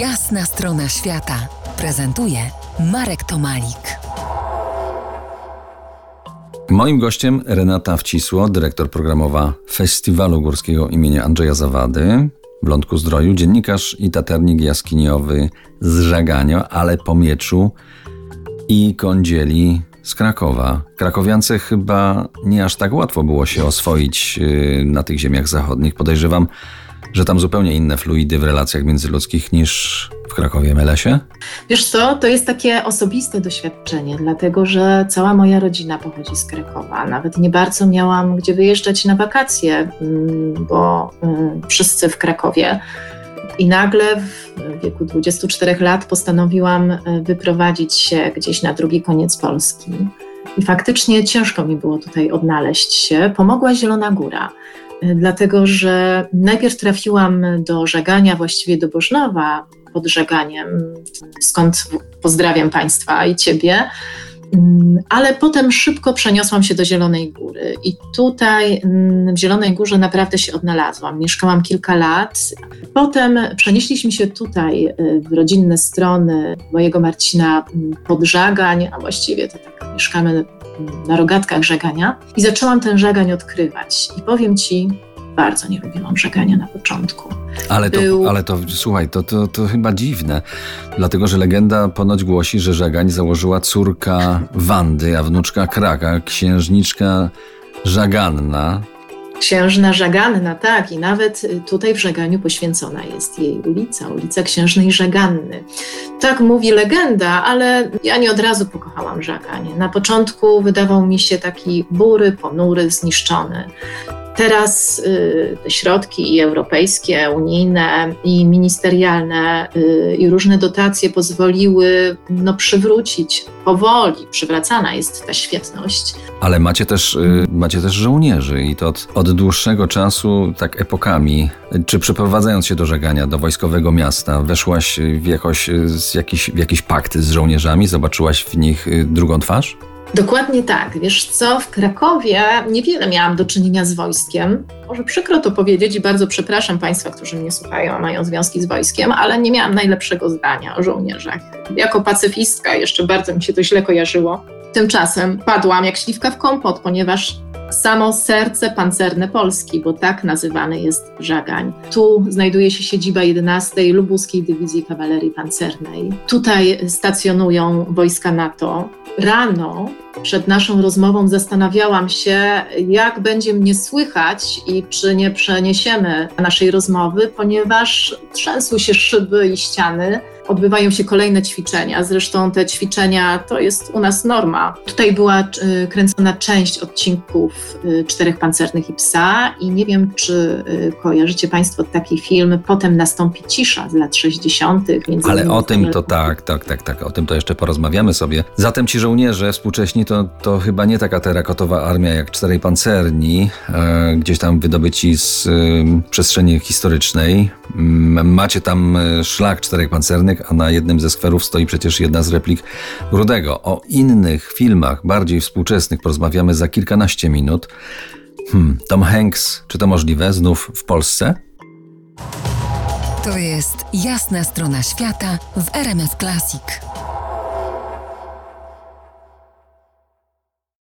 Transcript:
Jasna strona świata prezentuje Marek Tomalik. Moim gościem Renata Wcisło, dyrektor programowa Festiwalu Górskiego imienia Andrzeja Zawady w Lądku Zdroju, dziennikarz i taternik jaskiniowy z Żagania, ale po mieczu i kądzieli z Krakowa. Krakowiance chyba nie aż tak łatwo było się oswoić yy, na tych ziemiach zachodnich. Podejrzewam, że tam zupełnie inne fluidy w relacjach międzyludzkich niż w Krakowie Melesie? Wiesz co, to jest takie osobiste doświadczenie, dlatego że cała moja rodzina pochodzi z Krakowa. Nawet nie bardzo miałam gdzie wyjeżdżać na wakacje, mm, bo y, wszyscy w Krakowie. I nagle w wieku 24 lat postanowiłam y, wyprowadzić się gdzieś na drugi koniec Polski. I faktycznie ciężko mi było tutaj odnaleźć się. Pomogła Zielona Góra dlatego że najpierw trafiłam do Żagania, właściwie do Bożnowa pod Żaganiem, skąd pozdrawiam Państwa i Ciebie. Ale potem szybko przeniosłam się do Zielonej Góry i tutaj w Zielonej Górze naprawdę się odnalazłam. Mieszkałam kilka lat. Potem przenieśliśmy się tutaj y, w rodzinne strony mojego Marcina pod Żagań, a właściwie to tak mieszkamy na rogatkach żegania i zaczęłam ten żagań odkrywać. I powiem ci, bardzo nie lubiłam żegania na początku. Ale to, Był... ale to słuchaj, to, to, to chyba dziwne, dlatego że legenda ponoć głosi, że żegań założyła córka Wandy, a wnuczka Kraka, księżniczka Żaganna, Księżna Żaganna, tak, i nawet y, tutaj w Żaganiu poświęcona jest jej ulica, ulica Księżnej Żaganny. Tak mówi legenda, ale ja nie od razu pokochałam Żaganie. Na początku wydawał mi się taki bury, ponury, zniszczony. Teraz y, te środki i europejskie, unijne i ministerialne y, i różne dotacje pozwoliły no, przywrócić powoli, przywracana jest ta świetność. Ale macie też, y, macie też żołnierzy i to od, od dłuższego czasu, tak epokami. Czy przeprowadzając się do żegania, do wojskowego miasta, weszłaś w, jakoś, jakiś, w jakiś pakt z żołnierzami? Zobaczyłaś w nich drugą twarz? Dokładnie tak. Wiesz co, w Krakowie niewiele miałam do czynienia z wojskiem. Może przykro to powiedzieć i bardzo przepraszam Państwa, którzy mnie słuchają, a mają związki z wojskiem, ale nie miałam najlepszego zdania o żołnierzach. Jako pacyfistka jeszcze bardzo mi się to źle kojarzyło. Tymczasem padłam jak śliwka w kompot, ponieważ samo serce pancerne Polski, bo tak nazywany jest Żagań. Tu znajduje się siedziba 11 Lubuskiej Dywizji Kawalerii Pancernej. Tutaj stacjonują wojska NATO. Rano przed naszą rozmową zastanawiałam się, jak będzie mnie słychać i czy nie przeniesiemy naszej rozmowy, ponieważ trzęsły się szyby i ściany odbywają się kolejne ćwiczenia. Zresztą te ćwiczenia to jest u nas norma. Tutaj była y, kręcona część odcinków y, Czterech Pancernych i Psa i nie wiem, czy y, kojarzycie Państwo taki film. Potem nastąpi cisza z lat 60. Ale o tym to tak, tak, tak, tak. O tym to jeszcze porozmawiamy sobie. Zatem ci żołnierze współcześni to, to chyba nie taka terakotowa armia jak Czterej Pancerni, e, gdzieś tam wydobyci z e, przestrzeni historycznej. Macie tam szlak Czterech Pancernych, a na jednym ze skwerów stoi przecież jedna z replik Rudego. O innych filmach, bardziej współczesnych, porozmawiamy za kilkanaście minut. Hmm, Tom Hanks, czy to możliwe znów w Polsce? To jest jasna strona świata w RMF Classic.